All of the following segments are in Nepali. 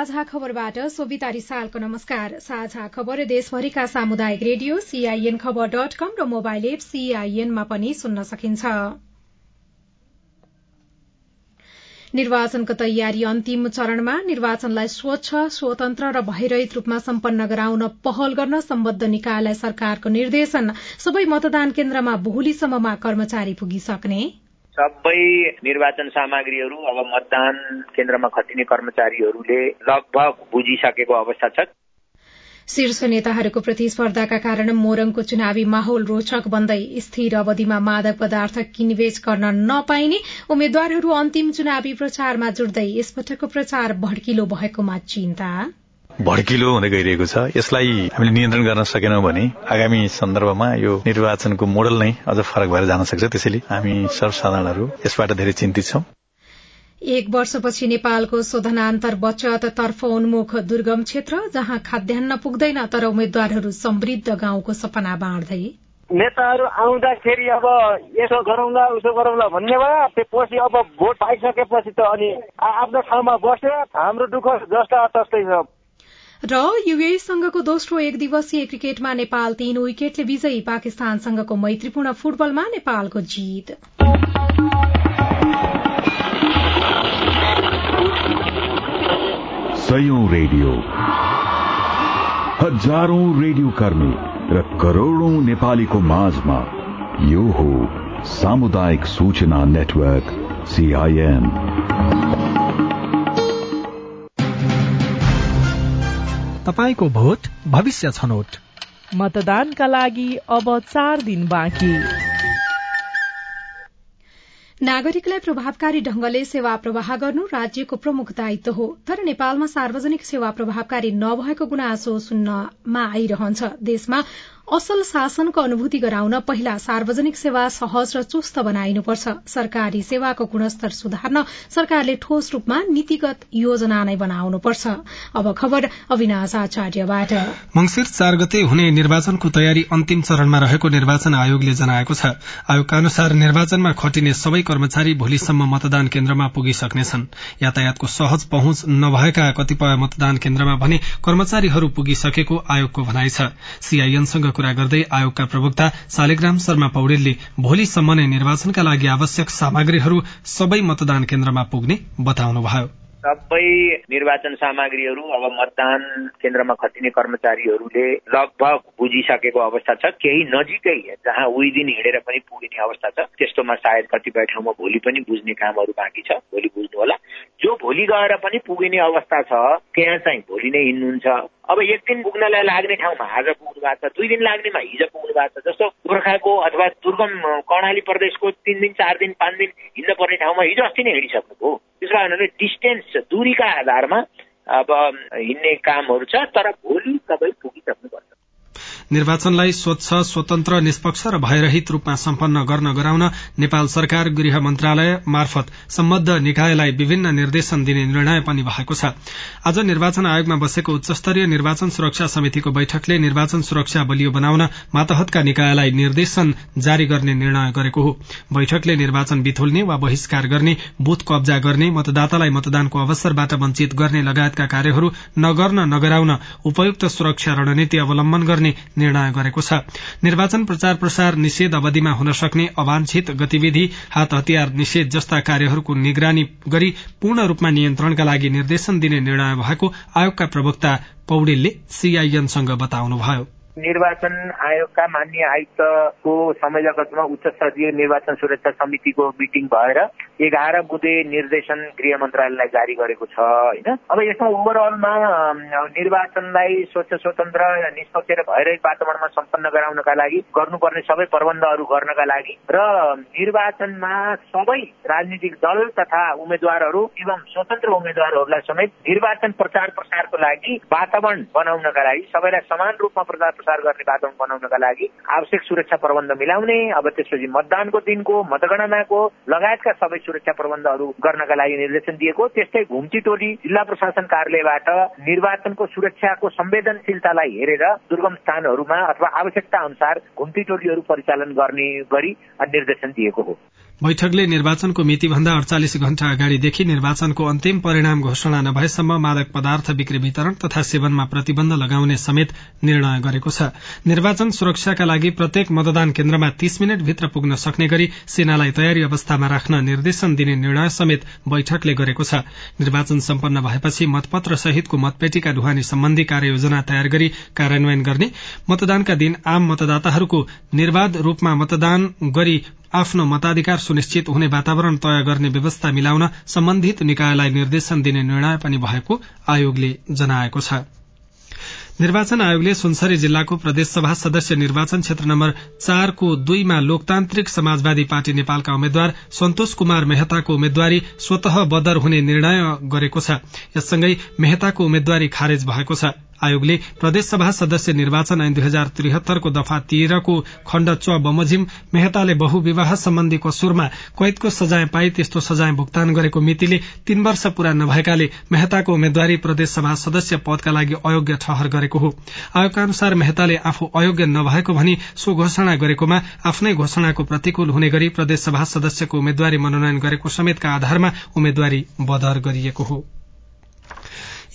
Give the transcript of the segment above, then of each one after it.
साझा खबरबाट सोभिता रिसालको नमस्कार। साझा खबर देशभरिका सामुदायिक रेडियो सीआईएन खबर डट कम र मोबाइल एप सीआईएनमा पनि सुन्न सकिन्छ। निर्वाचनको तयारी अन्तिम चरणमा निर्वाचनलाई स्वच्छ स्वतन्त्र र भयरहित रूपमा सम्पन्न गराउन पहल गर्न सम्बद्ध निकायलाई सरकारको निर्देशन। सबै मतदान केन्द्रमा भोलिसम्ममा कर्मचारी पुगिसक्ने। सबै निर्वाचन सामग्रीहरू अब मतदान केन्द्रमा खटिने कर्मचारीहरूले लगभग बुझिसकेको अवस्था छ। शीर्ष नेताहरूको प्रतिस्पर्धाका कारण मोरङको चुनावी माहौल रोचक बन्दै स्थिर अवधिमा मादक पदार्थ किनबेच गर्न नपाइने उम्मेद्वारहरू अन्तिम चुनावी प्रचारमा जुट्दै यसपटकको प्रचार भड्किलो भएकोमा चिन्ता। भड्किलो हुँदै गइरहेको छ। यसलाई हामीले नियन्त्रण गर्न सकेनौँ भने आगामी सन्दर्भमा यो निर्वाचनको मोडल नै अझ फरक भएर जान सक्छ। त्यसैले हामी सर्वसाधारणहरू यसबाट धेरै चिन्तित छौं। एक वर्षपछि नेपालको शोधनान्तर बचत तर्फ उन्मुख दुर्गम क्षेत्र जहाँ खाद्यान्न पुग्दैन तर उम्मेद्वारहरू समृद्ध गाउँको सपना बाँड्दै। नेताहरू आउँदाखेरि अब यसो गरौँला उसो गरौँला भन्ने भयो त्यसपछि अब भोट पाइसकेपछि त अनि आफ्नो ठाउँमा बस्यो। हाम्रो दुःख जस्ता तस्तै छ। र युएसँगको दोस्रो एक दिवसीय क्रिकेटमा नेपाल तीन विकेटले विजयी पाकिस्तानसँगको मैत्रीपूर्ण फुटबलमा नेपालको जीत। रेडियो। हजारौं रेडियो कर्मी र करोड़ौं नेपालीको माझमा यो हो सामुदायिक सूचना नेटवर्क सीआईएन तपाईँको भोट भविष्य छनौट। मतदानका लागि अब चार दिन बाँकी। नागरिकलाई प्रभावकारी ढंगले सेवा प्रवाह गर्नु राज्यको प्रमुख दायित्व हो। तर नेपालमा सार्वजनिक सेवा प्रभावकारी नभएको गुनासो सुन्नमा आइरहन्छ। देशमा असल शासनको अनुभूति गराउन पहिला सार्वजनिक सेवा सहज र चुस्त बनाइनुपर्छ। सरकारी सेवाको गुणस्तर सुधार्न सरकारले ठोस रूपमा नीतिगत योजना नै बनाउनुपर्छ। अब खबर अविनाश आचार्यबाट। मंगिर चार गते हुने निर्वाचनको तयारी अन्तिम चरणमा रहेको निर्वाचन आयोगले जनाएको छ। आयोगका अनुसार निर्वाचनमा खटिने सबै कर्मचारी भोलिसम्म मतदान केन्द्रमा पुगिसक्नेछन्। यातायातको सहज पहुँच नभएका कतिपय मतदान केन्द्रमा भने कर्मचारीहरू पुगिसकेको आयोगको भनाइ छ। सीआईएनसँग कुरा गर्दै आयोगका प्रवक्ता शालिग्राम शर्मा पौडेलले भोलिसम्म नै निर्वाचनका लागि आवश्यक सामग्रीहरू सबै मतदान केन्द्रमा पुग्ने बताउनुभयो। सबै निर्वाचन सामग्रीहरू अब मतदान केन्द्रमा खटिने कर्मचारीहरूले लगभग बुझिसकेको अवस्था छ। केही नजिकै जहाँ उही दिन हिँडेर पनि पुगिने अवस्था छ त्यस्तोमा सायद कतिपय ठाउँमा भोलि पनि बुझ्ने कामहरू बाँकी छ। भोलि बुझ्नु होला जो भोलि गएर पनि पुगिने अवस्था छ त्यहाँ चाहिँ भोलि नै हिँड्नुहुन्छ। अब एक दिन पुग्नलाई लाग्ने ठाउँमा आज पुग्नु भएको छ दुई दिन लाग्नेमा हिजो पुग्नु भएको छ जस्तो गोर्खाको अथवा दुर्गम कर्णाली प्रदेशको तिन दिन चार दिन पाँच दिन हिँड्न पर्ने ठाउँमा हिजो अस्ति नै हिँडिसक्नुभयो। त्यस कारणले डिस्टेन्स दूरीका आधारमा अब हिँड्ने कामहरू छ तर भोलि सबै पुगिसक्नुपर्छ निर्वाचनलाई स्वच्छ स्वतन्त्र निष्पक्ष र भयरहित रूपमा सम्पन्न गर्न गराउन नेपाल सरकार गृह मन्त्रालय मार्फत सम्बद्ध निकायलाई विभिन्न निर्देशन दिने निर्णय पनि भएको छ। आज निर्वाचन आयोगमा बसेको उच्चस्तरीय निर्वाचन सुरक्षा समितिको बैठकले निर्वाचन सुरक्षा बलियो बनाउन मातहतका निकायलाई निर्देशन जारी गर्ने निर्णय गरेको हो। बैठकले निर्वाचन बिथोल्ने वा बहिष्कार गर्ने बूथ कब्जा गर्ने मतदातालाई मतदानको अवसरबाट वञ्चित गर्ने लगायतका कार्यहरू नगर्न नगराउन उपयुक्त सुरक्षा रणनीति अवलम्बन गर्ने निर्णय गरेको छ। निर्वाचन प्रचार प्रसार निषेध अवधिमा हुन सक्ने अवांछित गतिविधि हात हतियार निषेध जस्ता कार्यहरूको निगरानी गरी पूर्ण रूपमा नियन्त्रणका लागि निर्देशन दिने निर्णय भएको आयोगका प्रवक्ता पौडेलले सीआईएनसँग बताउनुभयो। निर्वाचन आयोगका मान्य आयुक्तको संयोजकत्वमा उच्च स्तरीय निर्वाचन सुरक्षा समितिको मिटिङ भएर एघार बुधे निर्देशन गृह मन्त्रालयलाई जारी गरेको छ होइन? अब यसमा ओभरअलमा निर्वाचनलाई स्वच्छ स्वतन्त्र निष्पक्ष र भइरहेको वातावरणमा सम्पन्न गराउनका लागि गर्नुपर्ने सबै प्रबन्धहरू गर्नका लागि र निर्वाचनमा सबै राजनीतिक दल तथा उम्मेद्वारहरू एवं स्वतन्त्र उम्मेद्वारहरूलाई समेत निर्वाचन प्रचार प्रसारको लागि वातावरण बनाउनका लागि सबैलाई समान रूपमा प्रचार प्रसार गर्ने वातावरण बनाउनका लागि आवश्यक सुरक्षा प्रबन्ध मिलाउने अब त्यसपछि मतदानको दिनको मतगणनाको लगायतका सबै सुरक्षा प्रबन्धहरू गर्नका लागि निर्देशन दिएको त्यस्तै घुम्ती टोली जिल्ला प्रशासन कार्यालयबाट निर्वाचनको सुरक्षाको संवेदनशीलतालाई हेरेर दुर्गम स्थानहरूमा अथवा आवश्यकता अनुसार घुम्ती टोलीहरू परिचालन गर्ने गरी निर्देशन दिएको हो। बैठकले निर्वाचनको मितिभन्दा अड़चालिस घण्टा अगाडिदेखि निर्वाचनको अन्तिम परिणाम घोषणा नभएसम्म मादक पदार्थ बिक्री वितरण तथा सेवनमा प्रतिबन्ध लगाउने समेत निर्णय गरेको छ। निर्वाचन सुरक्षाका लागि प्रत्येक मतदान केन्द्रमा तीस मिनट भित्र पुग्न सक्ने गरी सेनालाई तयारी अवस्थामा राख्न निर्देशन दिने निर्णय समेत बैठकले गरेको छ। निर्वाचन सम्पन्न भएपछि मतपत्र सहितको मतपेटिका ढुवानी सम्बन्धी कार्ययोजना तयार गरी कार्यान्वयन गर्ने। मतदानका दिन आम मतदाताहरूको निर्वाध रूपमा मतदान गरी आफ्नो मताधिकार सुनिश्चित हुने वातावरण तय गर्ने व्यवस्था मिलाउन सम्बन्धित निकायलाई निर्देशन दिने निर्णय पनि भएको आयोगले जनाएको छ। निर्वाचन आयोगले सुनसरी जिल्लाको प्रदेशसभा सदस्य निर्वाचन क्षेत्र नम्बर चारको दुईमा लोकतान्त्रिक समाजवादी पार्टी नेपालका उम्मेद्वार सन्तोष कुमार मेहताको उम्मेद्वारी स्वतः बदर हुने निर्णय गरेको छ। यससँगै मेहताको उम्मेद्वारी खारेज भएको छ। आयोगले प्रदेशसभा सदस्य निर्वाचन ऐन दुई हजार त्रिहत्तरको दफा तेह्रको खण्ड च बमोजिम मेहताले बहुविवाह सम्बन्धी कसुरमा कैदको सजाय पाई त्यस्तो सजाय भुक्तान गरेको मितिले तीन वर्ष पूरा नभएकाले मेहताको उम्मेद्वारी प्रदेशसभा सदस्य पदका लागि अयोग्य ठहर गरेको हो। आयोगका अनुसार मेहताले आफू अयोग्य नभएको भनी सो घोषणा गरेकोमा आफ्नै घोषणाको प्रतिकूल हुने गरी प्रदेशसभा सदस्यको उम्मेद्वारी मनोनयन गरेको समेतका आधारमा उम्मेद्वारी बदर गरिएको हो।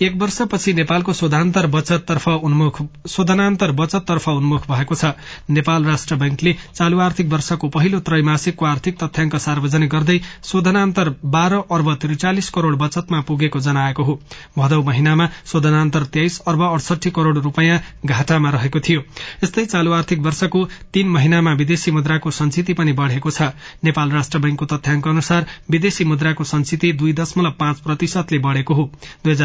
एक वर्षपछि नेपालको शोधान्तर बचततर्फ उन्मुख शोधनान्तर बचततर्फ उन्मुख भएको छ। नेपाल राष्ट्र बैंकले चालू आर्थिक वर्षको पहिलो त्रैमासिकको आर्थिक तथ्याङ्क सार्वजनिक गर्दै शोधनान्तर बाह्र अर्ब त्रिचालिस करोड़ बचतमा पुगेको जनाएको हो। भदौ महिनामा शोधनान्तर तेइस अर्ब अडसठी करोड़ रूपियाँ घाटामा रहेको थियो। यस्तै चालू आर्थिक वर्षको तीन महिनामा विदेशी मुद्राको संचिति पनि बढ़ेको छ। नेपाल राष्ट्र बैंकको तथ्याङ्क अनुसार विदेशी मुद्राको संचिति दुई दशमलव पाँच प्रतिशतले बढ़ेको हो। दुई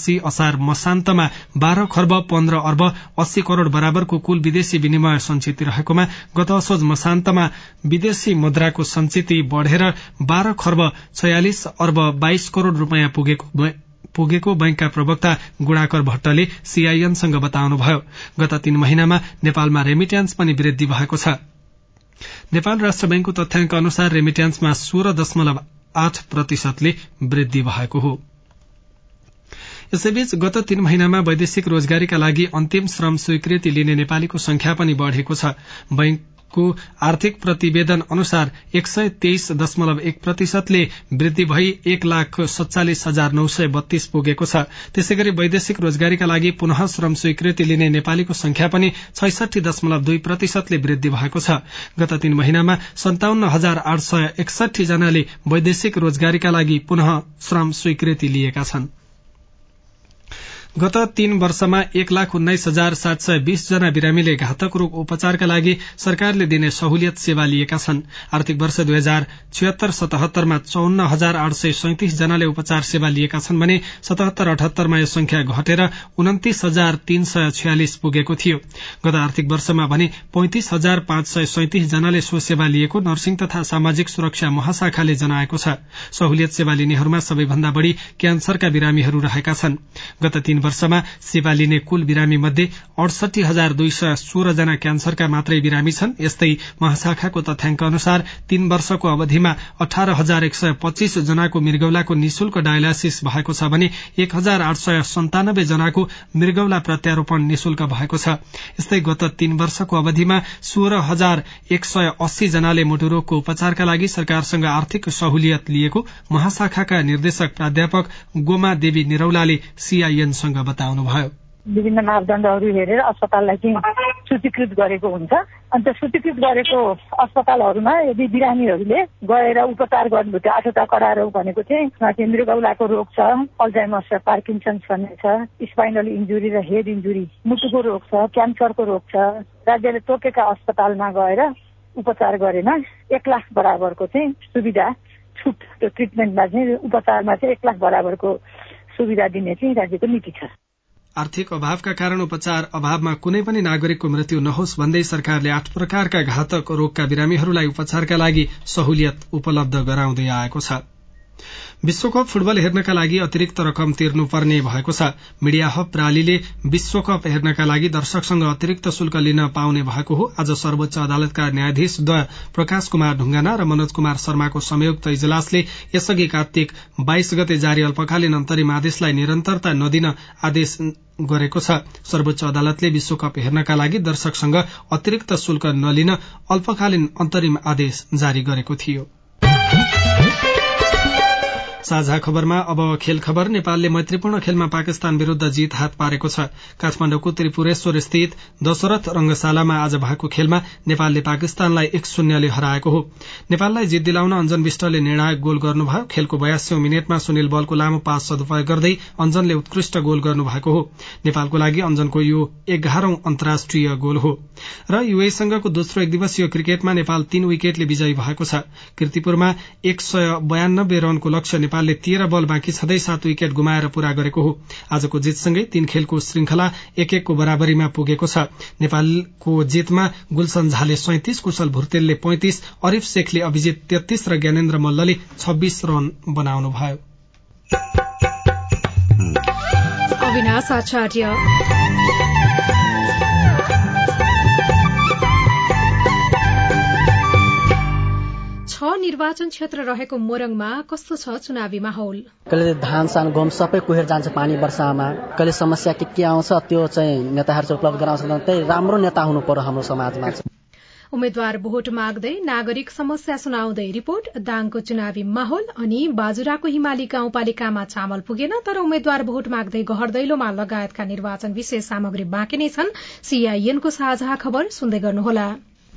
उनासी असार मसान्तमा बाह्र खर्ब पन्ध्र अर्ब अस्सी करोड़ बराबरको कुल विदेशी विनिमय संचिति रहेकोमा गत असोज मसान्तमा विदेशी मुद्राको संचिति बढ़ेर बाह्र खर्ब छयालिस अर्ब बाइस करोड़ रूपियाँ पुगेको पुगेको बैंकका प्रवक्ता गुणाकर भट्टले सीआईएनसँग बताउनुभयो। गत तीन महिनामा नेपालमा रेमिट्यान्स पनि वृद्धि भएको छ। नेपाल राष्ट्र बैंकको तथ्याङ्क अनुसार रेमिट्यान्समा सोह्र दशमलव आठ प्रतिशतले वृद्धि भएको हो। यसैबीच गत तीन महिनामा वैदेशिक रोजगारीका लागि अन्तिम श्रम स्वीकृति लिने नेपालीको संख्या पनि बढ़ेको छ। बैंकको आर्थिक प्रतिवेदन अनुसार एक सय तेइस दशमलव एक प्रतिशतले वृद्धि भई एक लाख सत्तालिस हजार नौ सय बत्तीस पुगेको छ। त्यसै गरी वैदेशिक रोजगारीका लागि पुनः श्रम स्वीकृति लिने नेपालीको संख्या पनि छैसठी दशमलव दुई प्रतिशतले वृद्धि भएको छ। गत तीन महिनामा सन्ताउन्न हजार आठ सय एकसठी जनाले वैदेशिक रोजगारीका लागि पुनः श्रम स्वीकृति लिएका छनृ। गत तीन वर्षमा एक लाख उन्नाइस हजार सात सय बीस जना बिरामीले घातक रोग उपचारका लागि सरकारले दिने सहुलियत सेवा लिएका छन्। आर्थिक वर्ष दुई हजार छिहत्तर सतहत्तरमा चौन्न हजार आठ सय सैतिस जनाले उपचार सेवा लिएका छन् भने सतहत्तर अठहत्तरमा यो संख्या घटेर उन्तिस हजार तीन सय छयालिस पुगेको थियो। गत आर्थिक वर्षमा भने पैंतिस हजार पाँच सय सैतिस जनाले सो सेवा लिएको नर्सिङ तथा सामाजिक सुरक्षा महाशाखाले जनाएको छ। सहुलियत सेवा लिनेहरूमा सबैभन्दा बढ़ी क्यान्सरका बिरामीहरू रहेका छन्। गत वर्षमा सेवा लिने कुल बिरामी मध्ये अडसठी हजार दुई सय सोह्र जना क्यान्सरका मात्रै बिरामी छन्। यस्तै महाशाखाको तथ्याङ्क अनुसार तीन वर्षको अवधिमा अठार हजार एक सय पच्चीस जनाको मृगौलाको निशुल्क डायलासिस भएको छ भने एक हजार आठ सय सन्तानब्बे जनाको मृगौला प्रत्यारोपण निशुल्क भएको छ। यस्तै गत तीन वर्षको अवधिमा सोह्र हजार एक सय अस्सी जनाले मुटुरोगको उपचारका लागि सरकारसँग आर्थिक सहुलियत लिएको महाशाखाका निर्देशक प्राध्यापक गोमा देवी निरौलाले सीआईएनसँग उहाँसँग बताउनुभयो विभिन्न मापदण्डहरू हेरेर अस्पताललाई चाहिँ सूचीकृत गरेको हुन्छ। अन्त सूचीकृत गरेको अस्पतालहरूमा यदि बिरामीहरूले गएर उपचार गर्नुभयो आठवटा रोग भनेको चाहिँ मृगौलाको रोग छ अल्जाइमस छ पार्किन्सन्स भन्ने छ स्पाइनल इन्जुरी र हेड इन्जुरी मुटुको रोग छ क्यान्सरको रोग छ राज्यले तोकेका अस्पतालमा गएर उपचार गरेमा एक लाख बराबरको चाहिँ सुविधा छुट त्यो ट्रिटमेन्टमा चाहिँ उपचारमा चाहिँ एक लाख बराबरको सुविधा दिने चाहिँ राज्यको नीति छ। आर्थिक अभावका कारण उपचार अभावमा कुनै पनि नागरिकको मृत्यु नहोस् भन्दै सरकारले आठ प्रकारका घातक रोगका बिरामीहरूलाई उपचारका लागि सहुलियत उपलब्ध गराउँदै आएको छ। विश्वकप फुटबल हेर्नका लागि अतिरिक्त रकम तिर्नुपर्ने भएको छ। मीडिया हब प्रालीले विश्वकप हेर्नका लागि दर्शकसँग अतिरिक्त शुल्क लिन पाउने भएको हो। आज सर्वोच्च अदालतका न्यायाधीश द्वय प्रकाश कुमार ढुंगाना र मनोज कुमार शर्माको संयुक्त इजलासले यसअघि कार्तिक बाइस गते जारी अल्पकालीन अन्तरिम आदेशलाई निरन्तरता नदिन आदेश गरेको छ। सर्वोच्च अदालतले विश्वकप हेर्नका लागि दर्शकसँग अतिरिक्त शुल्क नलिन अल्पकालीन अन्तरिम आदेश जारी गरेको थियो। साझा खबरमा अब खेल खबर। नेपालले मैत्रीपूर्ण खेलमा पाकिस्तान विरूद्ध जीत हात पारेको छ। काठमाडौँको त्रिपुरेश्वर स्थित दशरथ रंगशालामा आज भएको खेलमा नेपालले पाकिस्तानलाई एक शून्यले हराएको हो। नेपाललाई जित दिलाउन अञ्जन विष्टले निर्णायक गोल गर्नुभयो। खेलको बयासी मिनटमा सुनिल बलको लामो पास सदुपयोग गर्दै अञ्जनले उत्कृष्ट गोल गर्नुभएको हो। नेपालको लागि अञ्जनको यो एघारौं अन्तर्राष्ट्रिय गोल हो। र युएसँगको दोस्रो एक दिवसीय क्रिकेटमा नेपाल तीन विकेटले विजयी भएको छ। किर्तिपुरमा एक सय बयानब्बे रनको लक्ष्य नेपालले तेह्र बल बाँकी छँदै सात विकेट गुमाएर पूरा गरेको हो। आजको जितसँगै तीन खेलको श्रृंखला एक एकको बराबरीमा पुगेको छ। नेपालको जितमा गुलसन झाले सैतिस कुशल भुर्तेलले पैंतिस अरिफ शेखले अभिजित तेत्तीस र ज्ञानेन्द्र मल्लले छब्बीस रन बनाउनुभयो। छ निर्वाचन क्षेत्र रहेको मोरङमा कस्तो छ चुनावी माहौल? कहिले धान सान गहुँ सबै कुहेर जान्छ पानी वर्षामा। कहिले समस्या के के आउँछ त्यो चाहिँ नेताहरू चाहिँ उपलब्ध गराउँछ त्यही राम्रो नेता हुनु पर्यो हाम्रो समाजमा। उम्मेद्वार भोट माग्दै नागरिक समस्या सुनाउँदै रिपोर्ट दाङको चुनावी माहौल अनि बाजुराको हिमाली गाउँपालिकामा चामल पुगेन तर उम्मेद्वार भोट माग्दै गहर दैलोमा लगायतका निर्वाचन विशेष सामग्री बाँकी नै छन्। सीआईएनको साझा खबर सुन्दै गर्नुहोला।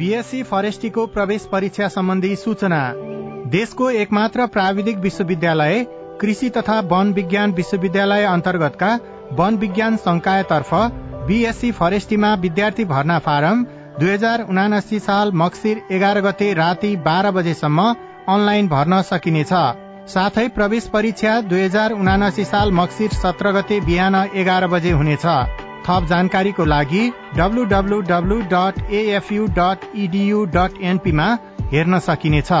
बीएससी फरेस्टीको प्रवेश परीक्षा सम्बन्धी सूचना। देशको एकमात्र प्राविधिक विश्वविद्यालय कृषि तथा वन विज्ञान विश्वविद्यालय अन्तर्गतका वन विज्ञान संकायतर्फ बीएससी फरेस्टीमा विद्यार्थी भर्ना फारम दुई हजार उनासी साल मक्सिर एघार गते राति बाह्र बजेसम्म अनलाइन भर्न सकिनेछ। साथै प्रवेश परीक्षा दुई हजार उनासी साल मक्सिर सत्र गते बिहान एघार बजे हुनेछ। थप जानकारीको लागि डट एनपीमा हेर्न सकिनेछ।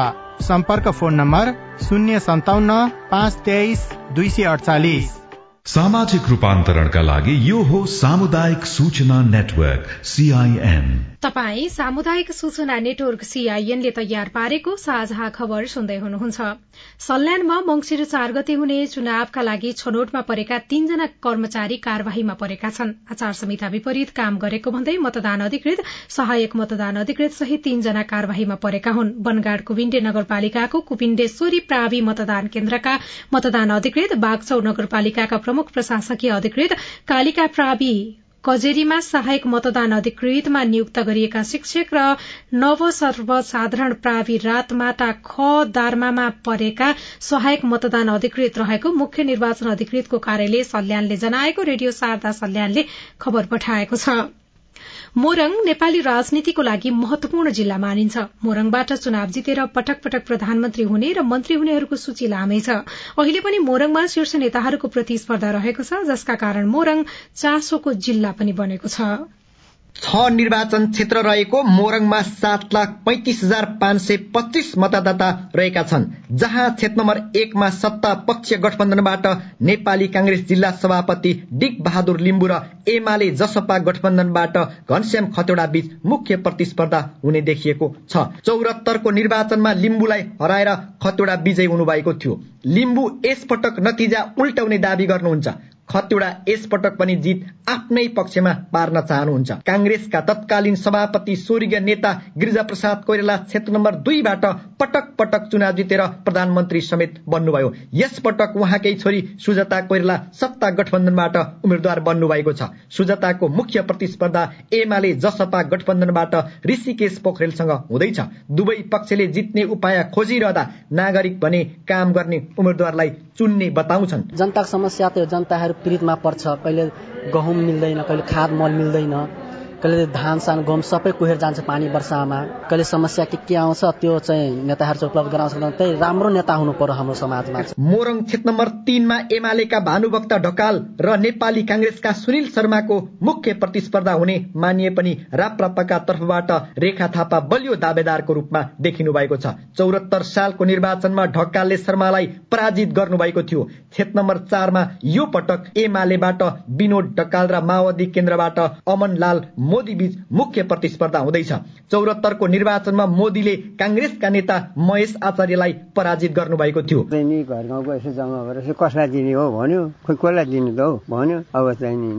सम्पर्क फोन नम्बर शून्य सन्ताउन्न पाँच तेइस दुई सय अडचालिस सामाजिक रूपान्तरणका लागि यो हो सामुदायिक सूचना नेटवर्क सीआईएन तपाई सामुदायिक सूचना नेटवर्क सीआईएनले तयार पारेको साझा खबर सुन्दै हुनुहुन्छ। सल्यानमा मंगिर चार गते हुने चुनावका लागि छनौटमा परेका तीनजना कर्मचारी कार्यवाहीमा परेका छन्। आचार संहिता विपरीत काम गरेको भन्दै मतदान अधिकृत सहायक मतदान अधिकृत सहित तीनजना कार्यवाहीमा परेका हुन्। बनगाड कुविन्डे नगरपालिकाको कुविन्डेश्वरी प्रावि मतदान केन्द्रका मतदान अधिकृत बागचौ नगरपालिकाका प्रमुख प्रशासकीय अधिकृत कालिका प्रावि कजेरीमा सहायक मतदान अधिकृतमा नियुक्त गरिएका शिक्षक र नव सर्वसाधारण प्रावि रातमाटा ख दार्मामा परेका सहायक मतदान अधिकृत रहेको मुख्य निर्वाचन अधिकृतको कार्यालय सल्यानले जनाएको रेडियो शारदा सल्यानले खबर पठाएको छ। मोरङ नेपाली राजनीतिको लागि महत्वपूर्ण जिल्ला मानिन्छ। मोरङबाट चुनाव जितेर पटक पटक प्रधानमन्त्री हुने र मन्त्री हुनेहरूको सूची लामै छ। अहिले पनि मोरङमा शीर्ष नेताहरूको प्रतिस्पर्धा रहेको छ जसका कारण मोरङ चासोको जिल्ला पनि बनेको छ। छ निर्वाचन क्षेत्र रहेको मोरङमा सात लाख पैंतिस हजार पाँच सय पच्चिस मतदाता रहेका छन् जहाँ क्षेत्र नम्बर एकमा सत्ता पक्ष गठबन्धनबाट नेपाली कांग्रेस जिल्ला सभापति डिक बहादुर लिम्बु र एमाले जसपा गठबन्धनबाट घनश्याम खतौडा बीच मुख्य प्रतिस्पर्धा हुने देखिएको छ। चौरात्तरको निर्वाचनमा लिम्बुलाई हराएर खतौडा विजय हुनुभएको थियो। लिम्बु यसपटक नतिजा उल्टाउने दावी गर्नुहुन्छ। खतौडा यसपटक पनि जित आफ्नै पक्षमा पार्न चाहनुहुन्छ। कांग्रेसका तत्कालीन सभापति स्वर्गीय नेता गिरिजा प्रसाद कोइराला क्षेत्र नम्बर दुईबाट पटक पटक चुनाव जितेर प्रधानमन्त्री समेत बन्नुभयो। यसपटक उहाँकै छोरी सुजता कोइराला सत्ता गठबन्धनबाट उम्मेद्वार बन्नुभएको छ। सुजताको मुख्य प्रतिस्पर्धा एमाले जसपा गठबन्धनबाट ऋषिकेश पोखरेलसँग हुँदैछ। दुवै पक्षले जित्ने उपाय खोजिरहँदा नागरिक भने काम गर्ने उम्मेद्वारलाई चुन्ने बताउँछन्। जनताको समस्या त जनताहरू पीडितमा पर्छ कहिले गहुँ मिल्दैन कहिले खाद मल मिल्दैन। कहिले धान सान गहुँ सबै कुहेर जान्छ पानी वर्षामा। कहिले समस्या के के आउँछ त्यो चाहिँ नेताहरू चाहिँ उपलब्ध सक्दैन। त्यही राम्रो नेता हुनु पर्यो हाम्रो समाजमा। मोरङ क्षेत्र नम्बर तीनमा एमालेका भानुभक्त ढकाल र नेपाली काङ्ग्रेसका सुनिल शर्माको मुख्य प्रतिस्पर्धा हुने मानिए पनि राप्रपाका तर्फबाट रेखा थापा बलियो दावेदारको रूपमा देखिनु भएको छ। चौरात्तर सालको निर्वाचनमा ढकालले शर्मालाई पराजित गर्नुभएको थियो। क्षेत्र नम्बर चारमा यो पटक एमालेबाट विनोद ढकाल र माओवादी केन्द्रबाट अमन लाल मोदी बीच मुख्य प्रतिस्पर्धा हुँदैछ। चौरात्तरको निर्वाचनमा मोदीले काङ्ग्रेसका नेता महेश आचार्यलाई पराजित गर्नुभएको थियो। घर गाउँको यसो जम्मा भएर कसलाई दिने हो भन्यो। खोइ कसलाई दिनु त हौ भन्यो। अब चाहिँ नि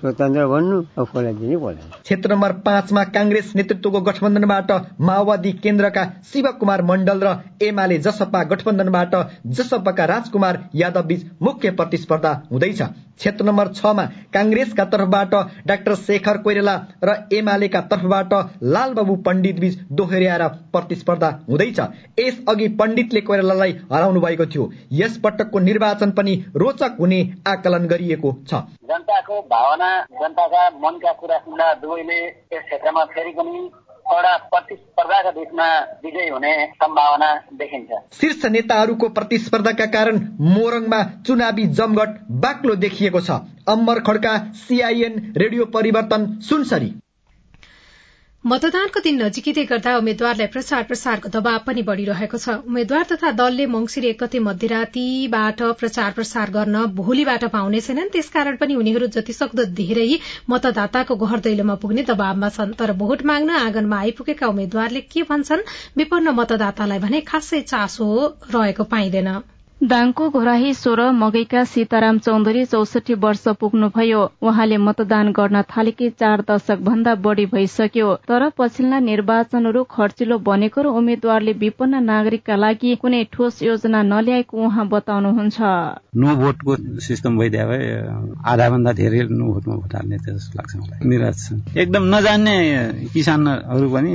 स्वतन्त्र भन्नु अब कसलाई दिने क्षेत्र नम्बर पाँचमा काङ्ग्रेस नेतृत्वको गठबन्धनबाट माओवादी केन्द्रका शिव कुमार मण्डल र एमाले जसपा गठबन्धनबाट जसपाका राजकुमार यादव बीच मुख्य प्रतिस्पर्धा हुँदैछ। क्षेत्र नम्बर छमा काङ्ग्रेसका तर्फबाट डाक्टर शेखर कोइराला र एमालेका तर्फबाट लालबाबु पण्डित बीच दोहोर्याएर प्रतिस्पर्धा हुँदैछ। यस अघि पण्डितले कोइरालालाई हराउनु भएको थियो। यस पटकको निर्वाचन पनि रोचक हुने आकलन गरिएको छ। जनताको भावना जनताका मनका कुरा सुन्दा दुवैले यस क्षेत्रमा फेरि पनि प्रतिस्पर्धाका बिचमा विजय हुने सम्भावना देखिन्छ। शीर्ष नेताहरूको प्रतिस्पर्धाका कारण मोरङमा चुनावी जमघट बाक्लो देखिएको छ। अम्बर खड्का सीआईएन रेडियो परिवर्तन सुनसरी। मतदानको दिन नजिकिँदै गर्दा उम्मेद्वारलाई प्रचार प्रसारको दबाव पनि बढ़िरहेको छ। उम्मेद्वार तथा दलले मंगिर एक गते मध्यरातीबाट प्रचार प्रसार गर्न भोलिबाट पाउनेछैनन् त्यसकारण पनि उनीहरू जतिसक्दो धेरै मतदाताको घर दैलोमा पुग्ने दबावमा छन्। तर भोट माग्न आँगनमा आइपुगेका उम्मेद्वारले के भन्छन्? विपन्न मतदातालाई भने खासै चासो रहेको पाइँदैन। दाङको घोराही सोह्र मगैका सीताराम चौधरी चौसठी वर्ष पुग्नुभयो। उहाँले मतदान गर्न थालेकी चार दशक भन्दा बढ़ी भइसक्यो। तर पछिल्ला निर्वाचनहरू खर्चिलो बनेको र उम्मेद्वारले विपन्न नागरिकका लागि कुनै ठोस योजना नल्याएको उहाँ बताउनुहुन्छ। नो भोटको सिस्टम भइदियो भए आधा भन्दा धेरै नो भोटमा भोट हाल्ने जस्तो लाग्छ मलाई। निराश छ। एकदम नजान्ने किसानहरू पनि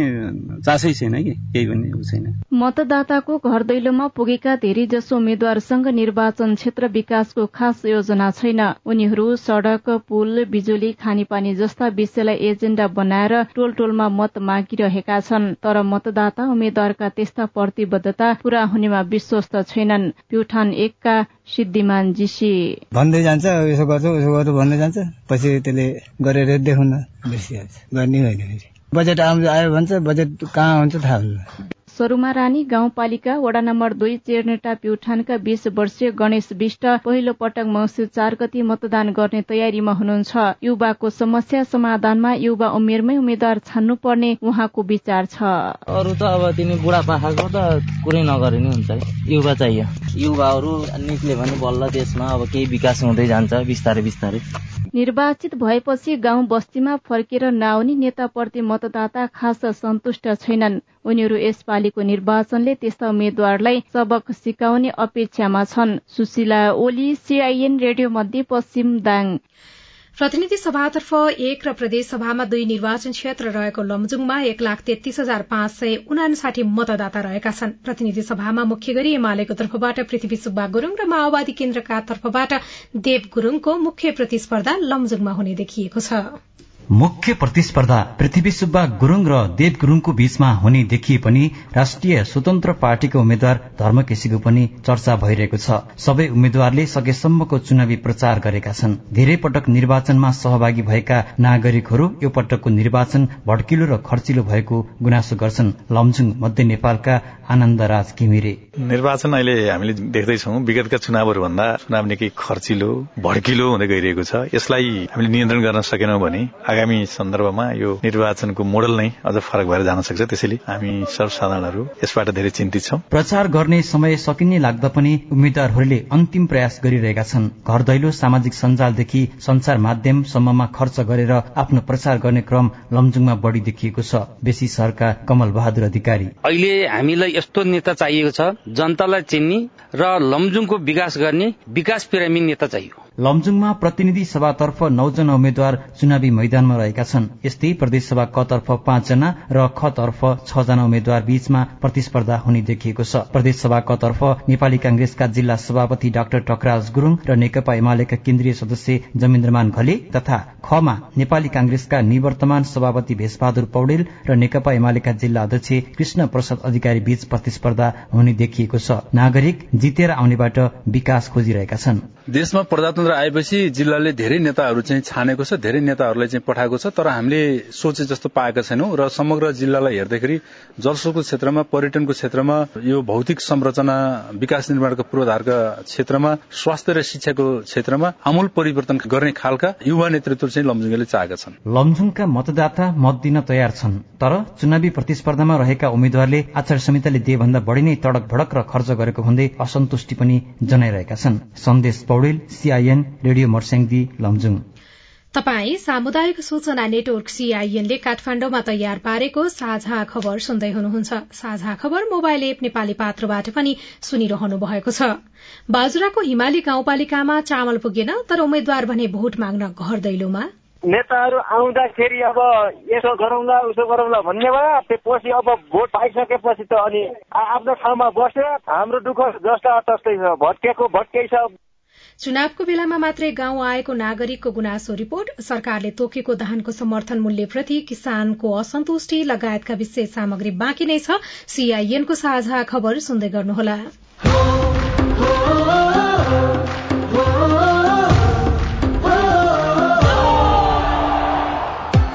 चासै छैन कि केही पनि छैन। मतदाताको घर दैलोमा पुगेका धेरै जसो उम्मेद्वार उम्मेद्वारसँग निर्वाचन क्षेत्र विकासको खास योजना छैन। उनीहरू सड़क पुल बिजुली खानेपानी जस्ता विषयलाई एजेण्डा बनाएर टोल टोलमा मत मागिरहेका छन्। तर मतदाता उम्मेद्वारका त्यस्ता प्रतिबद्धता पूरा हुनेमा विश्वस्त छैनन्। प्युठान एकका सिद्धिमान जीसी। भन्दै जान्छ यसो गर्छ उसो गर्छ भन्दै जान्छ। पछि त्यसले गरेर देखाउन बिर्सिहाल्छ। गर्ने होइन बजेट आयो भन्छ बजेट कहाँ हुन्छ थाहा हुन्छ सरूमा रानी गाउँपालिका वडा नम्बर दुई चेर्नेटा प्युठानका बीस वर्षीय गणेश विष्ट पहिलो पटक मौसु चार गति मतदान गर्ने तयारीमा हुनुहुन्छ। युवाको समस्या समाधानमा युवा उमेरमै उम्मेद्वार छान्नुपर्ने उहाँको विचार छ। अरू त अब तिनी बुढापाखाको त कुरै नगरे नि हुन्छ युवा चाहियो। युवाहरू निक्ल्यो भने बल्ल देशमा अब केही विकास हुँदै जान्छ बिस्तारै बिस्तारै। निर्वाचित भएपछि गाउँ बस्तीमा फर्केर नआउने नेताप्रति मतदाता खास सन्तुष्ट छैनन्। उनीहरू यसपालिको निर्वाचनले त्यस्ता उम्मेद्वारलाई सबक सिकाउने अपेक्षामा छन्। सुशीला ओली सीआईएन रेडियो मध्य पश्चिम दाङ। प्रतिनिधि सभातर्फ एक र प्रदेश सभामा दुई निर्वाचन क्षेत्र रहेको लमजुङमा एक लाख तेत्तीस हजार पाँच सय उनासाठी मतदाता रहेका छन्। प्रतिनिधि सभामा मुख्य गरी एमालेको तर्फबाट पृथ्वी सुब्बा गुरूङ र माओवादी केन्द्रका तर्फबाट देव गुरूङको मुख्य प्रतिस्पर्धा लमजुङमा हुने देखिएको छ। मुख्य प्रतिस्पर्धा पृथ्वी सुब्बा गुरूङ र देव गुरूङको बीचमा हुने देखिए पनि राष्ट्रिय स्वतन्त्र पार्टीका उम्मेद्वार धर्म केसीको पनि चर्चा भइरहेको छ। सबै उम्मेद्वारले सकेसम्मको चुनावी प्रचार गरेका छन्। धेरै पटक निर्वाचनमा सहभागी भएका नागरिकहरू यो पटकको निर्वाचन भड्किलो र खर्चिलो भएको गुनासो गर्छन्। लमजुङ मध्य नेपालका आनन्द राज घिमिरे। निर्वाचन अहिले हामीले देख्दैछौ विगतका चुनावहरू भन्दा चुनाव निकै खर्चिलो भड्किलो हुँदै गइरहेको छ। यसलाई हामीले नियन्त्रण गर्न सकेनौं भने आगामी सन्दर्भमा यो निर्वाचनको मोडल नै अझ फरक भएर जान सक्छ। त्यसैले हामी सर्वसाधारणहरू यसबाट धेरै चिन्तित छौं। प्रचार गर्ने समय सकिने लाग्दा पनि उम्मेद्वारहरूले अन्तिम प्रयास गरिरहेका छन्। घर दैलो सामाजिक सञ्जालदेखि संचार माध्यमसम्ममा खर्च गरेर आफ्नो प्रचार गर्ने क्रम लमजुङमा बढ़ी देखिएको छ। बेसी सहरका कमल बहादुर अधिकारी। अहिले हामीलाई यस्तो नेता चाहिएको छ जनतालाई चिन्ने र लमजुङको विकास गर्ने विकास प्रेमी नेता चाहियो। लमजुङमा प्रतिनिधि सभातर्फ नौजना उम्मेद्वार चुनावी मैदानमा रहेका छन्। यस्तै प्रदेशसभा कतर्फ पाँचजना र खतर्फ छजना उम्मेद्वार बीचमा प्रतिस्पर्धा हुने देखिएको छ। प्रदेशसभा कतर्फ नेपाली कांग्रेसका जिल्ला सभापति डाक्टर टकराज गुरूङ र नेकपा एमालेका केन्द्रीय सदस्य जमिन्द्रमान घले तथा खमा नेपाली कांग्रेसका निवर्तमान सभापति भेषबहादुर पौडेल र नेकपा एमालेका जिल्ला अध्यक्ष कृष्ण प्रसाद अधिकारी बीच प्रतिस्पर्धा हुने देखिएको छ। नागरिक जितेर आउनेबाट विकास खोजिरहेका छन्। देशमा प्रजातन्त्र आएपछि जिल्लाले धेरै नेताहरू चाहिँ छानेको छ धेरै नेताहरूलाई चाहिँ पठाएको छ तर हामीले सोचे जस्तो पाएका छैनौँ र समग्र जिल्लालाई हेर्दाखेरि जलस्रोतको क्षेत्रमा पर्यटनको क्षेत्रमा यो भौतिक संरचना विकास निर्माणको पूर्वाधारका क्षेत्रमा स्वास्थ्य र शिक्षाको क्षेत्रमा आमूल परिवर्तन गर्ने खालका युवा नेतृत्व चाहिँ लमजुङले चाहेका छन्। लमजुङका मतदाता मत दिन तयार छन् तर चुनावी प्रतिस्पर्धामा रहेका उम्मेद्वारले आचार संहिताले दिए भन्दा बढ़ी नै तडक भडक र खर्च गरेको भन्दै असन्तुष्टि पनि जनाइरहेका छन्। Sandesh Paudel CIN radio Marsyangdi Lamjung. तपाई सामुदायिक सूचना नेटवर्क सीआईएनले काठमाण्डुमा तयार पारेको साझा खबर सुन्दै हुनुहुन्छ। साझा खबर मोबाइल एप नेपाली पात्रबाट पनि सुनिरहनु भएको छ। बाजुराको हिमाली गाउँपालिकामा चामल पुगेन तर उम्मेद्वार भने भोट माग्न घर दैलोमा। नेताहरू आउँदाखेरि अब यसो गरौँला उसो गरौँला भन्ने भयो त्यसपछि अब भोट पाइसकेपछि त अनि आफ्नो ठाउँमा बस्यो। हाम्रो दुःख जस्ता तस्तै छ। भट्केको भट्कै छ। चुनावको बेलामा मात्रै गाउँ आएको नागरिकको गुनासो रिपोर्ट। सरकारले तोकेको धानको समर्थन मूल्यप्रति किसानको असन्तुष्टि लगायतका विशेष सामग्री बाँकी नै छ। सीआईएनको साझा खबर सुन्दै गर्नुहोला।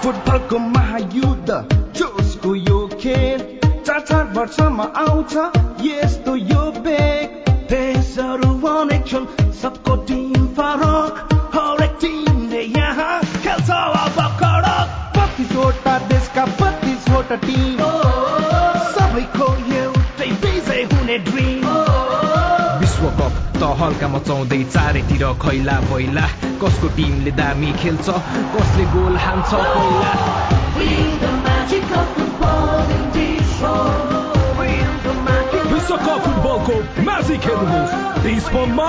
फुटबलको महायुद्ध जोसको यो खेल चार चार वर्षमा आउँछ यस्तो यो बेग। देशहरू यहाँ अब देशका बत्तिसवटा सबैको हुने विश्वकप त हल्का मचाउँदै चारैतिर खैला पहिला कसको टिमले दामी खेल्छ कसले गोल हान्छ पहिला विश्वकप फुटबलको म्याजिक खेल्नुहोस् देशमा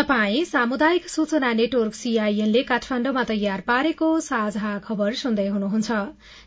तपाई सामुदायिक सूचना नेटवर्क सीआईएनले काठमाण्डुमा तयार पारेको साझा खबर सुन्दै हुनुहुन्छ।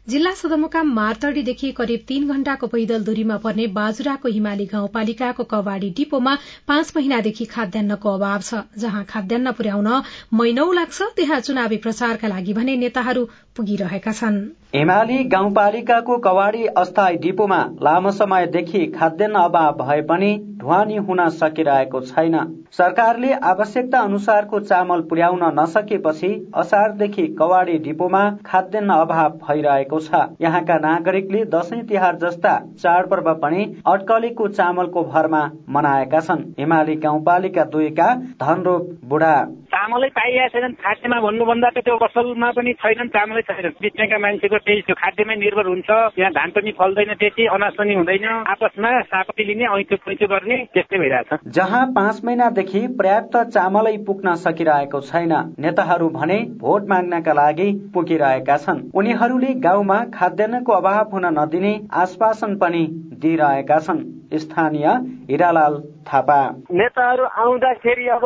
जिल्ला सदरमुकाम मार्तडीदेखि करिब तीन घण्टाको पैदल दूरीमा पर्ने बाजुराको हिमाली गाउँपालिकाको कवाड़ी डिपोमा पाँच महिनादेखि खाद्यान्नको अभाव छ। जहाँ खाद्यान्न पुर्याउन महिनौ लाग्छ त्यहाँ चुनावी प्रचारका लागि भने नेताहरू पुगिरहेका छन्। हिमाली गाउँपालिकाको कवाड़ी अस्थायी डिपोमा लामो समयदेखि खाद्यान्न अभाव भए पनि ढुवानी हुन सकिरहेको छैन। सरकारले आवश्यकता अनुसारको चामल पुर्याउन नसकेपछि असारदेखि कवाड़ी डिपोमा खाद्यान्न अभाव भइरहेको छ। यहाँका नागरिकले दशैं तिहार जस्ता चाडपर्व पनि अड्कलेको चामलको भरमा मनाएका छन्। हिमाली गाउँपालिका दुईका धनरोप बुढा। चामलै पाइरहेको छैनन् खाद्यमा भन्नुभन्दा त त्यो असलमा पनि छैनन् चामलै छैन बिचका मान्छेको त्यही त्यो खाद्यमै निर्भर हुन्छ। यहाँ धान पनि फल्दैन त्यति अनाज पनि हुँदैन। आपसमा सापटी लिने ऐँचो पैँचो गर्ने त्यस्तै भइरहेछ। जहाँ पाँच महिनादेखि पर्याप्त चामलै पुग्न सकिरहेको छैन। नेताहरू भने भोट माग्नका लागि पुगिरहेका छन्। उनीहरूले गाउँमा खाद्यान्नको अभाव हुन नदिने आश्वासन पनि दिइरहेका छन्। स्थानीय हिरालाल थापा। नेताहरू आउँदाखेरि अब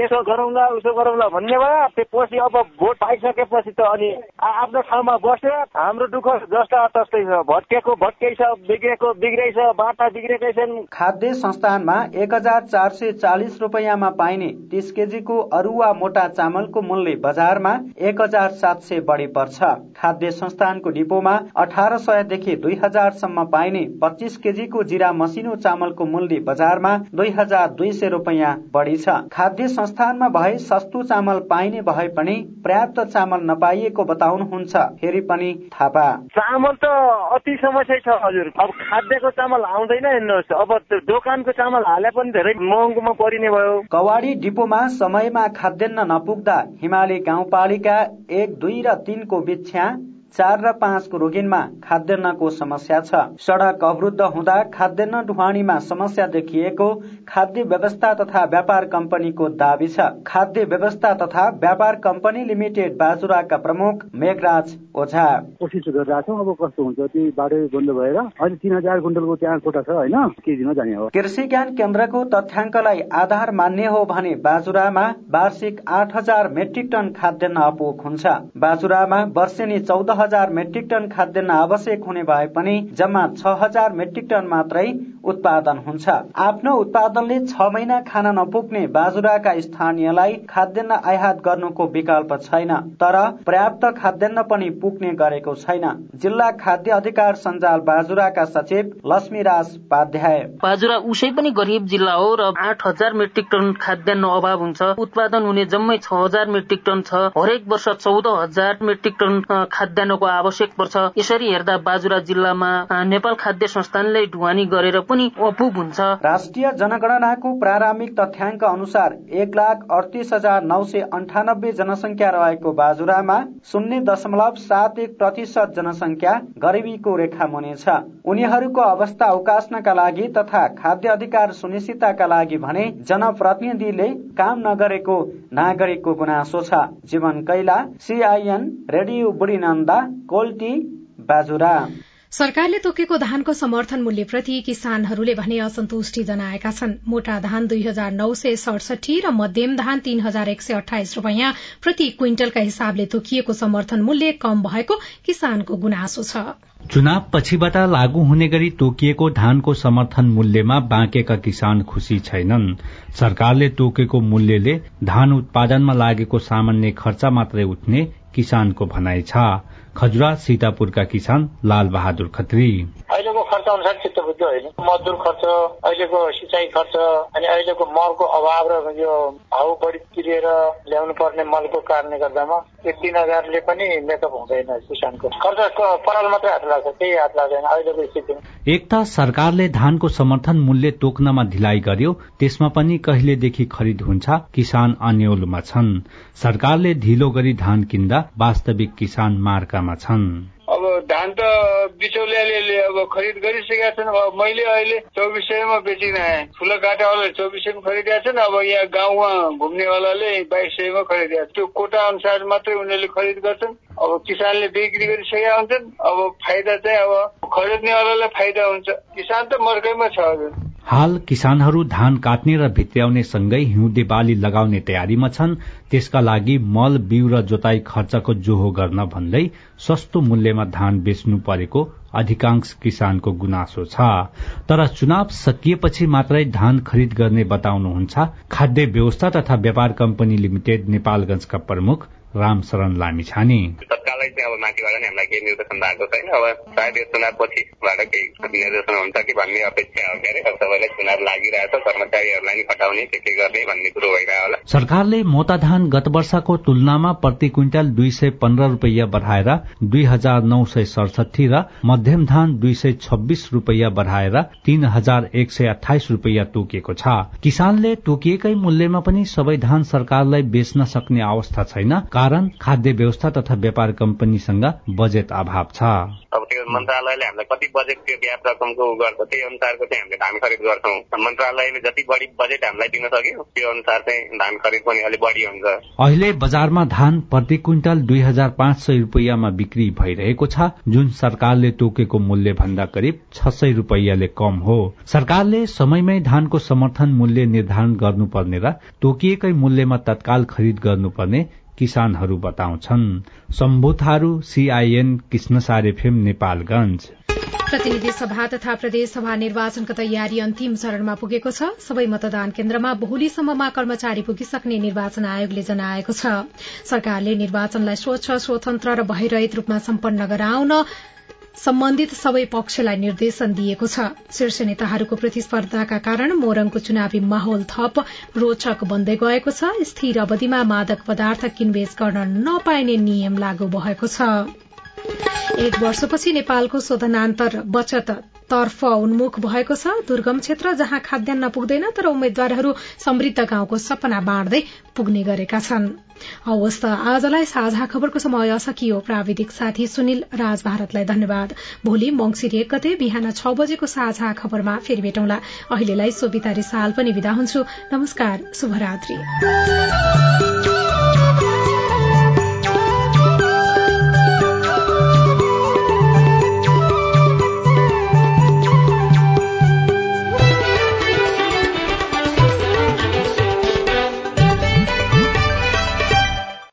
यसो गरौँला उसो गरौँला भन्ने भयो। त्यसपछि अब भोट पाइसकेपछि त अनि आफ्नो ठाउँमा बस्यो। हाम्रो दुःख जस्ता तस्तै छ। भट्केको भट्कै छ बिग्रेको बिग्रै छ बाटा बिग्रेकै छन्। खाद्य संस्थानमा एक हजार चार सय चालिस रुपियाँमा पाइने तीस केजीको अरुवा मोटा चामलको मूल्य बजारमा एक हजार सात सय बढी पर्छ। खाद्य संस्थानको डिपोमा अठार सयदेखि दुई हजारसम्म पाइने पच्चिस केजीको जिरा मसिनो चामलको मूल्य बजारमा दुई हजार दुई सय रुपियाँ बढी छ। खाद्य संस्थानमा भए सस्तो चामल पाइने भए पनि पर्याप्त चामल नपाइएको बताउनुहुन्छ। फेरि पनि थापा। चामल त अति समस्या छ हजुर। अब खाद्यको चामल आउँदैन हेर्नुहोस्। अब दोकानको चामल हाले पनि धेरै महँगोमा परिने भयो। कवाडी डिपोमा समयमा खाद्यान्न नपुग्दा हिमाली गाउँपालिका एक दुई र तीनको बिछ्या चार र पाँचको रोगिनमा खाद्यान्नको समस्या छ। सड़क अवरुद्ध हुँदा खाद्यान्न ढुवानीमा समस्या देखिएको खाद्य व्यवस्था तथा व्यापार कम्पनीको दावी छ। खाद्य व्यवस्था तथा व्यापार कम्पनी लिमिटेड बाजुराका प्रमुख मेघराज ओझा। कोसिस गरिरहेको छौँ। अब कस्तो हुन्छ त्यही बाटो बन्द भएर अहिले तिन हजार कुइन्टलको त्यहाँ कोटा छ होइन? केजीमा जाने हो। कृषि ज्ञान केन्द्रको तथ्याङ्कलाई आधार मान्ने हो भने बाजुरामा वार्षिक आठ हजार मेट्रिक टन खाद्यान्न अपुग हुन्छ। बाजुरामा वर्षेनी चौध हजार मेट्रिक टन खाद्यान्न आवश्यक हुने भए पनि जम्मा छ हजार मेट्रिक टन मात्रै उत्पादन हुन्छ। आफ्नो उत्पादनले छ महिना खान नपुग्ने बाजुराका स्थानीयलाई खाद्यान्न आयात गर्नुको विकल्प छैन तर पर्याप्त खाद्यान्न पनि पुग्ने गरेको छैन जिल्ला खाद्य अधिकार सञ्जाल बाजुराका सचिव लक्ष्मीराज पाध्याय। बाजुरा उसै पनि गरिब जिल्ला हो र आठ हजार मेट्रिक टन खाद्यान्न अभाव हुन्छ। उत्पादन हुने जम्मै छ हजार मेट्रिक टन छ। हरेक वर्ष चौध हजार मेट्रिक टन खाद्यान्नको आवश्यक पर्छ। यसरी हेर्दा बाजुरा जिल्लामा नेपाल खाद्य संस्थानले ढुवानी गरेर पनि अपुग हुन्छ। राष्ट्रिय जनगणनाको प्रारम्भिक तथ्याङ्क अनुसार एक लाख अडतिस हजार नौ सय अन्ठानब्बे जनसङ्ख्या रहेको बाजुरामा शून्य दशमलव सात एक प्रतिशत जनसङ्ख्या गरिबीको रेखा मुनि छ। उनीहरूको अवस्था उकास्नका लागि तथा खाद्य अधिकार सुनिश्चितताका लागि भने जनप्रतिनिधिले काम नगरेको नागरिकको गुनासो छ। Jeevan Kaila CIN radio Kolti Bajura. सरकारले तोकेको धानको समर्थन मूल्यप्रति किसानहरूले भने असन्तुष्टि जनाएका छन्। मोटा धान दुई हजार नौ सय सडसठी र मध्यम धान तीन हजार एक सय अठाइस रूपियाँ प्रति क्विन्टलका हिसाबले तोकिएको समर्थन मूल्य कम भएको किसानको गुनासो छ। चुनाव पछिबाट लागू हुने गरी तोकिएको धानको समर्थन मूल्यमा बाँकेका किसान खुशी छैनन्। सरकारले तोकेको मूल्यले धान उत्पादनमा लागेको सामान्य खर्च मात्रै उठ्ने किसानको भनाइ छ। खजुरा सीतापुरका किसान लाल बहादुर खत्री। अहिलेको खर्च अनुसार चित्त बुझ्छ होइन। मजदुर खर्च अहिलेको सिँचाइ खर्च अनि अहिलेको मलको अभाव र यो भाउ बढी तिरेर ल्याउनु पर्ने मलको कारणले गर्दामा यो तिन हजारले पनि मेकअप हुँदैन किसानको। खर्च पराल मात्रै हात लाग्छ केही हात लाग्दैन अहिलेको स्थितिमा एक त सरकारले धानको समर्थन मूल्य तोक्नमा ढिलाइ गर्यो त्यसमा पनि कहिलेदेखि खरिद हुन्छ किसान अन्यलमा छन्। सरकारले ढिलो गरी धान किन्दा वास्तविक किसान मार्कामा छन्। अब धान त बिचौलियाले अब खरिद गरिसकेका छन्। अब मैले अहिले चौबिस सयमा बेचिन आएँ ठुलो काटावालाले चौबिस सयमा खरिदिएको छन्। अब यहाँ गाउँमा घुम्नेवालाले बाइस सयमा खरिदिएको त्यो कोटा अनुसार मात्रै उनीहरूले खरिद गर्छन्। अब किसानले बिक्री गरिसकेका हुन्छन्। अब फाइदा चाहिँ अब खरिद्नेवालालाई फाइदा हुन्छ। किसान त मर्कैमा छ हजुर। हाल किसानहरू धान काट्ने र भित्र्याउने सँगै हिउँदे बाली लगाउने तयारीमा छन्। त्यसका लागि मल बिउ र जोताई खर्चको जोहो गर्न भन्दै सस्तो मूल्यमा धान बेच्नु परेको अधिकांश किसानको गुनासो छ। तर चुनाव सकिएपछि मात्रै धान खरिद गर्ने बताउनुहुन्छ खाद्य व्यवस्था तथा व्यापार कम्पनी लिमिटेड नेपालगंजका प्रमुख रामशरण लामिछाने सरकारलाई चाहिँ अब माथिबाट नै हामीलाई केही निर्देशन भएको छैन। अब सायद यो चुनाव पछिबाट केही निर्देशन हुन्छ कि भन्ने अपेक्षा हो के अरे अब सबैलाई चुनाव लागिरहेछ कर्मचारीहरूलाई नि खटाउने के के गर्ने भन्ने कुरो भइरहेको होला। सरकारले मोता धान गत वर्षको तुलनामा प्रति क्विन्टल दुई सय पन्ध्र रूपियाँ बढ़ाएर दुई हजार नौ सय सडसठी र मध्यम धान दुई सय छब्बीस रूपियाँ बढ़ाएर तीन हजार एक सय अठाइस रूपियाँ तोकिएको छ। किसानले तोकिएकै मूल्यमा पनि सबै धान सरकारलाई बेच्न सक्ने अवस्था छैन। कारण खाद्य व्यवस्था तथा व्यापार कम्पनीसँग बजेट अभाव छ। अब त्यो मन्त्रालयले हामीलाई कति बजेट त्यो व्याप रकमको गर्छ त्यही अनुसारको चाहिँ हामीले धान खरिद गर्छौँ। मन्त्रालयले जति बढी बजेट हामीलाई दिन सक्यो त्यो अनुसार चाहिँ धान खरिद पनि अलिक बढी हुन्छ। अहिले बजारमा धान प्रति क्विन्टल दुई हजार पाँच सय रूपियाँमा बिक्री भइरहेको छ। जुन सरकारले तोकेको मूल्य भन्दा करिब छ सय रूपियाँले कम हो। सरकारले समयमै धानको समर्थन मूल्य निर्धारण गर्नुपर्ने र तोकिएकै मूल्यमा तत्काल खरिद गर्नुपर्ने किसानहरू बताउँछन्। शम्भु थारू सीआईएन कृष्णसार एफएम नेपालगंज प्रतिनिधि सभा तथा प्रदेश सभा निर्वाचनको तयारी अन्तिम चरणमा पुगेको छ। सबै मतदान केन्द्रमा बहुलीसम्ममा कर्मचारी पुगिसक्ने निर्वाचन आयोगले जनाएको छ। सरकारले निर्वाचनलाई स्वच्छ स्वतन्त्र र भयरहित रूपमा सम्पन्न गराउन सम्बन्धित सबै पक्षलाई निर्देशन दिएको छ। शीर्ष नेताहरूको प्रतिस्पर्धाका कारण मोरङको चुनावी माहौल थप रोचक बन्दै गएको छ। स्थिर अवधिमा मादक पदार्थ किनबेच गर्न नपाइने नियम लागू भएको छ। एक वर्षपछि नेपालको शोधनान्तर बचत तर्फ उन्मुख भएको छ। दुर्गम क्षेत्र जहाँ खाद्यान्न पुग्दैन तर उम्मेद्वारहरू समृद्ध गाउँको सपना बाँड्दै पुग्ने गरेका छन्। हवस् त। आजलाई साझा खबरको समय सकियो। प्राविधिक साथी सुनिल राज भारतलाई धन्यवाद। भोलि मंगिर एक गते बिहान छ बजेको साझा खबरमा फेरि भेटौँला। अहिलेलाई सोभिता रिसाल पनि विदा हुन्छु। नमस्कार शुभरात्री।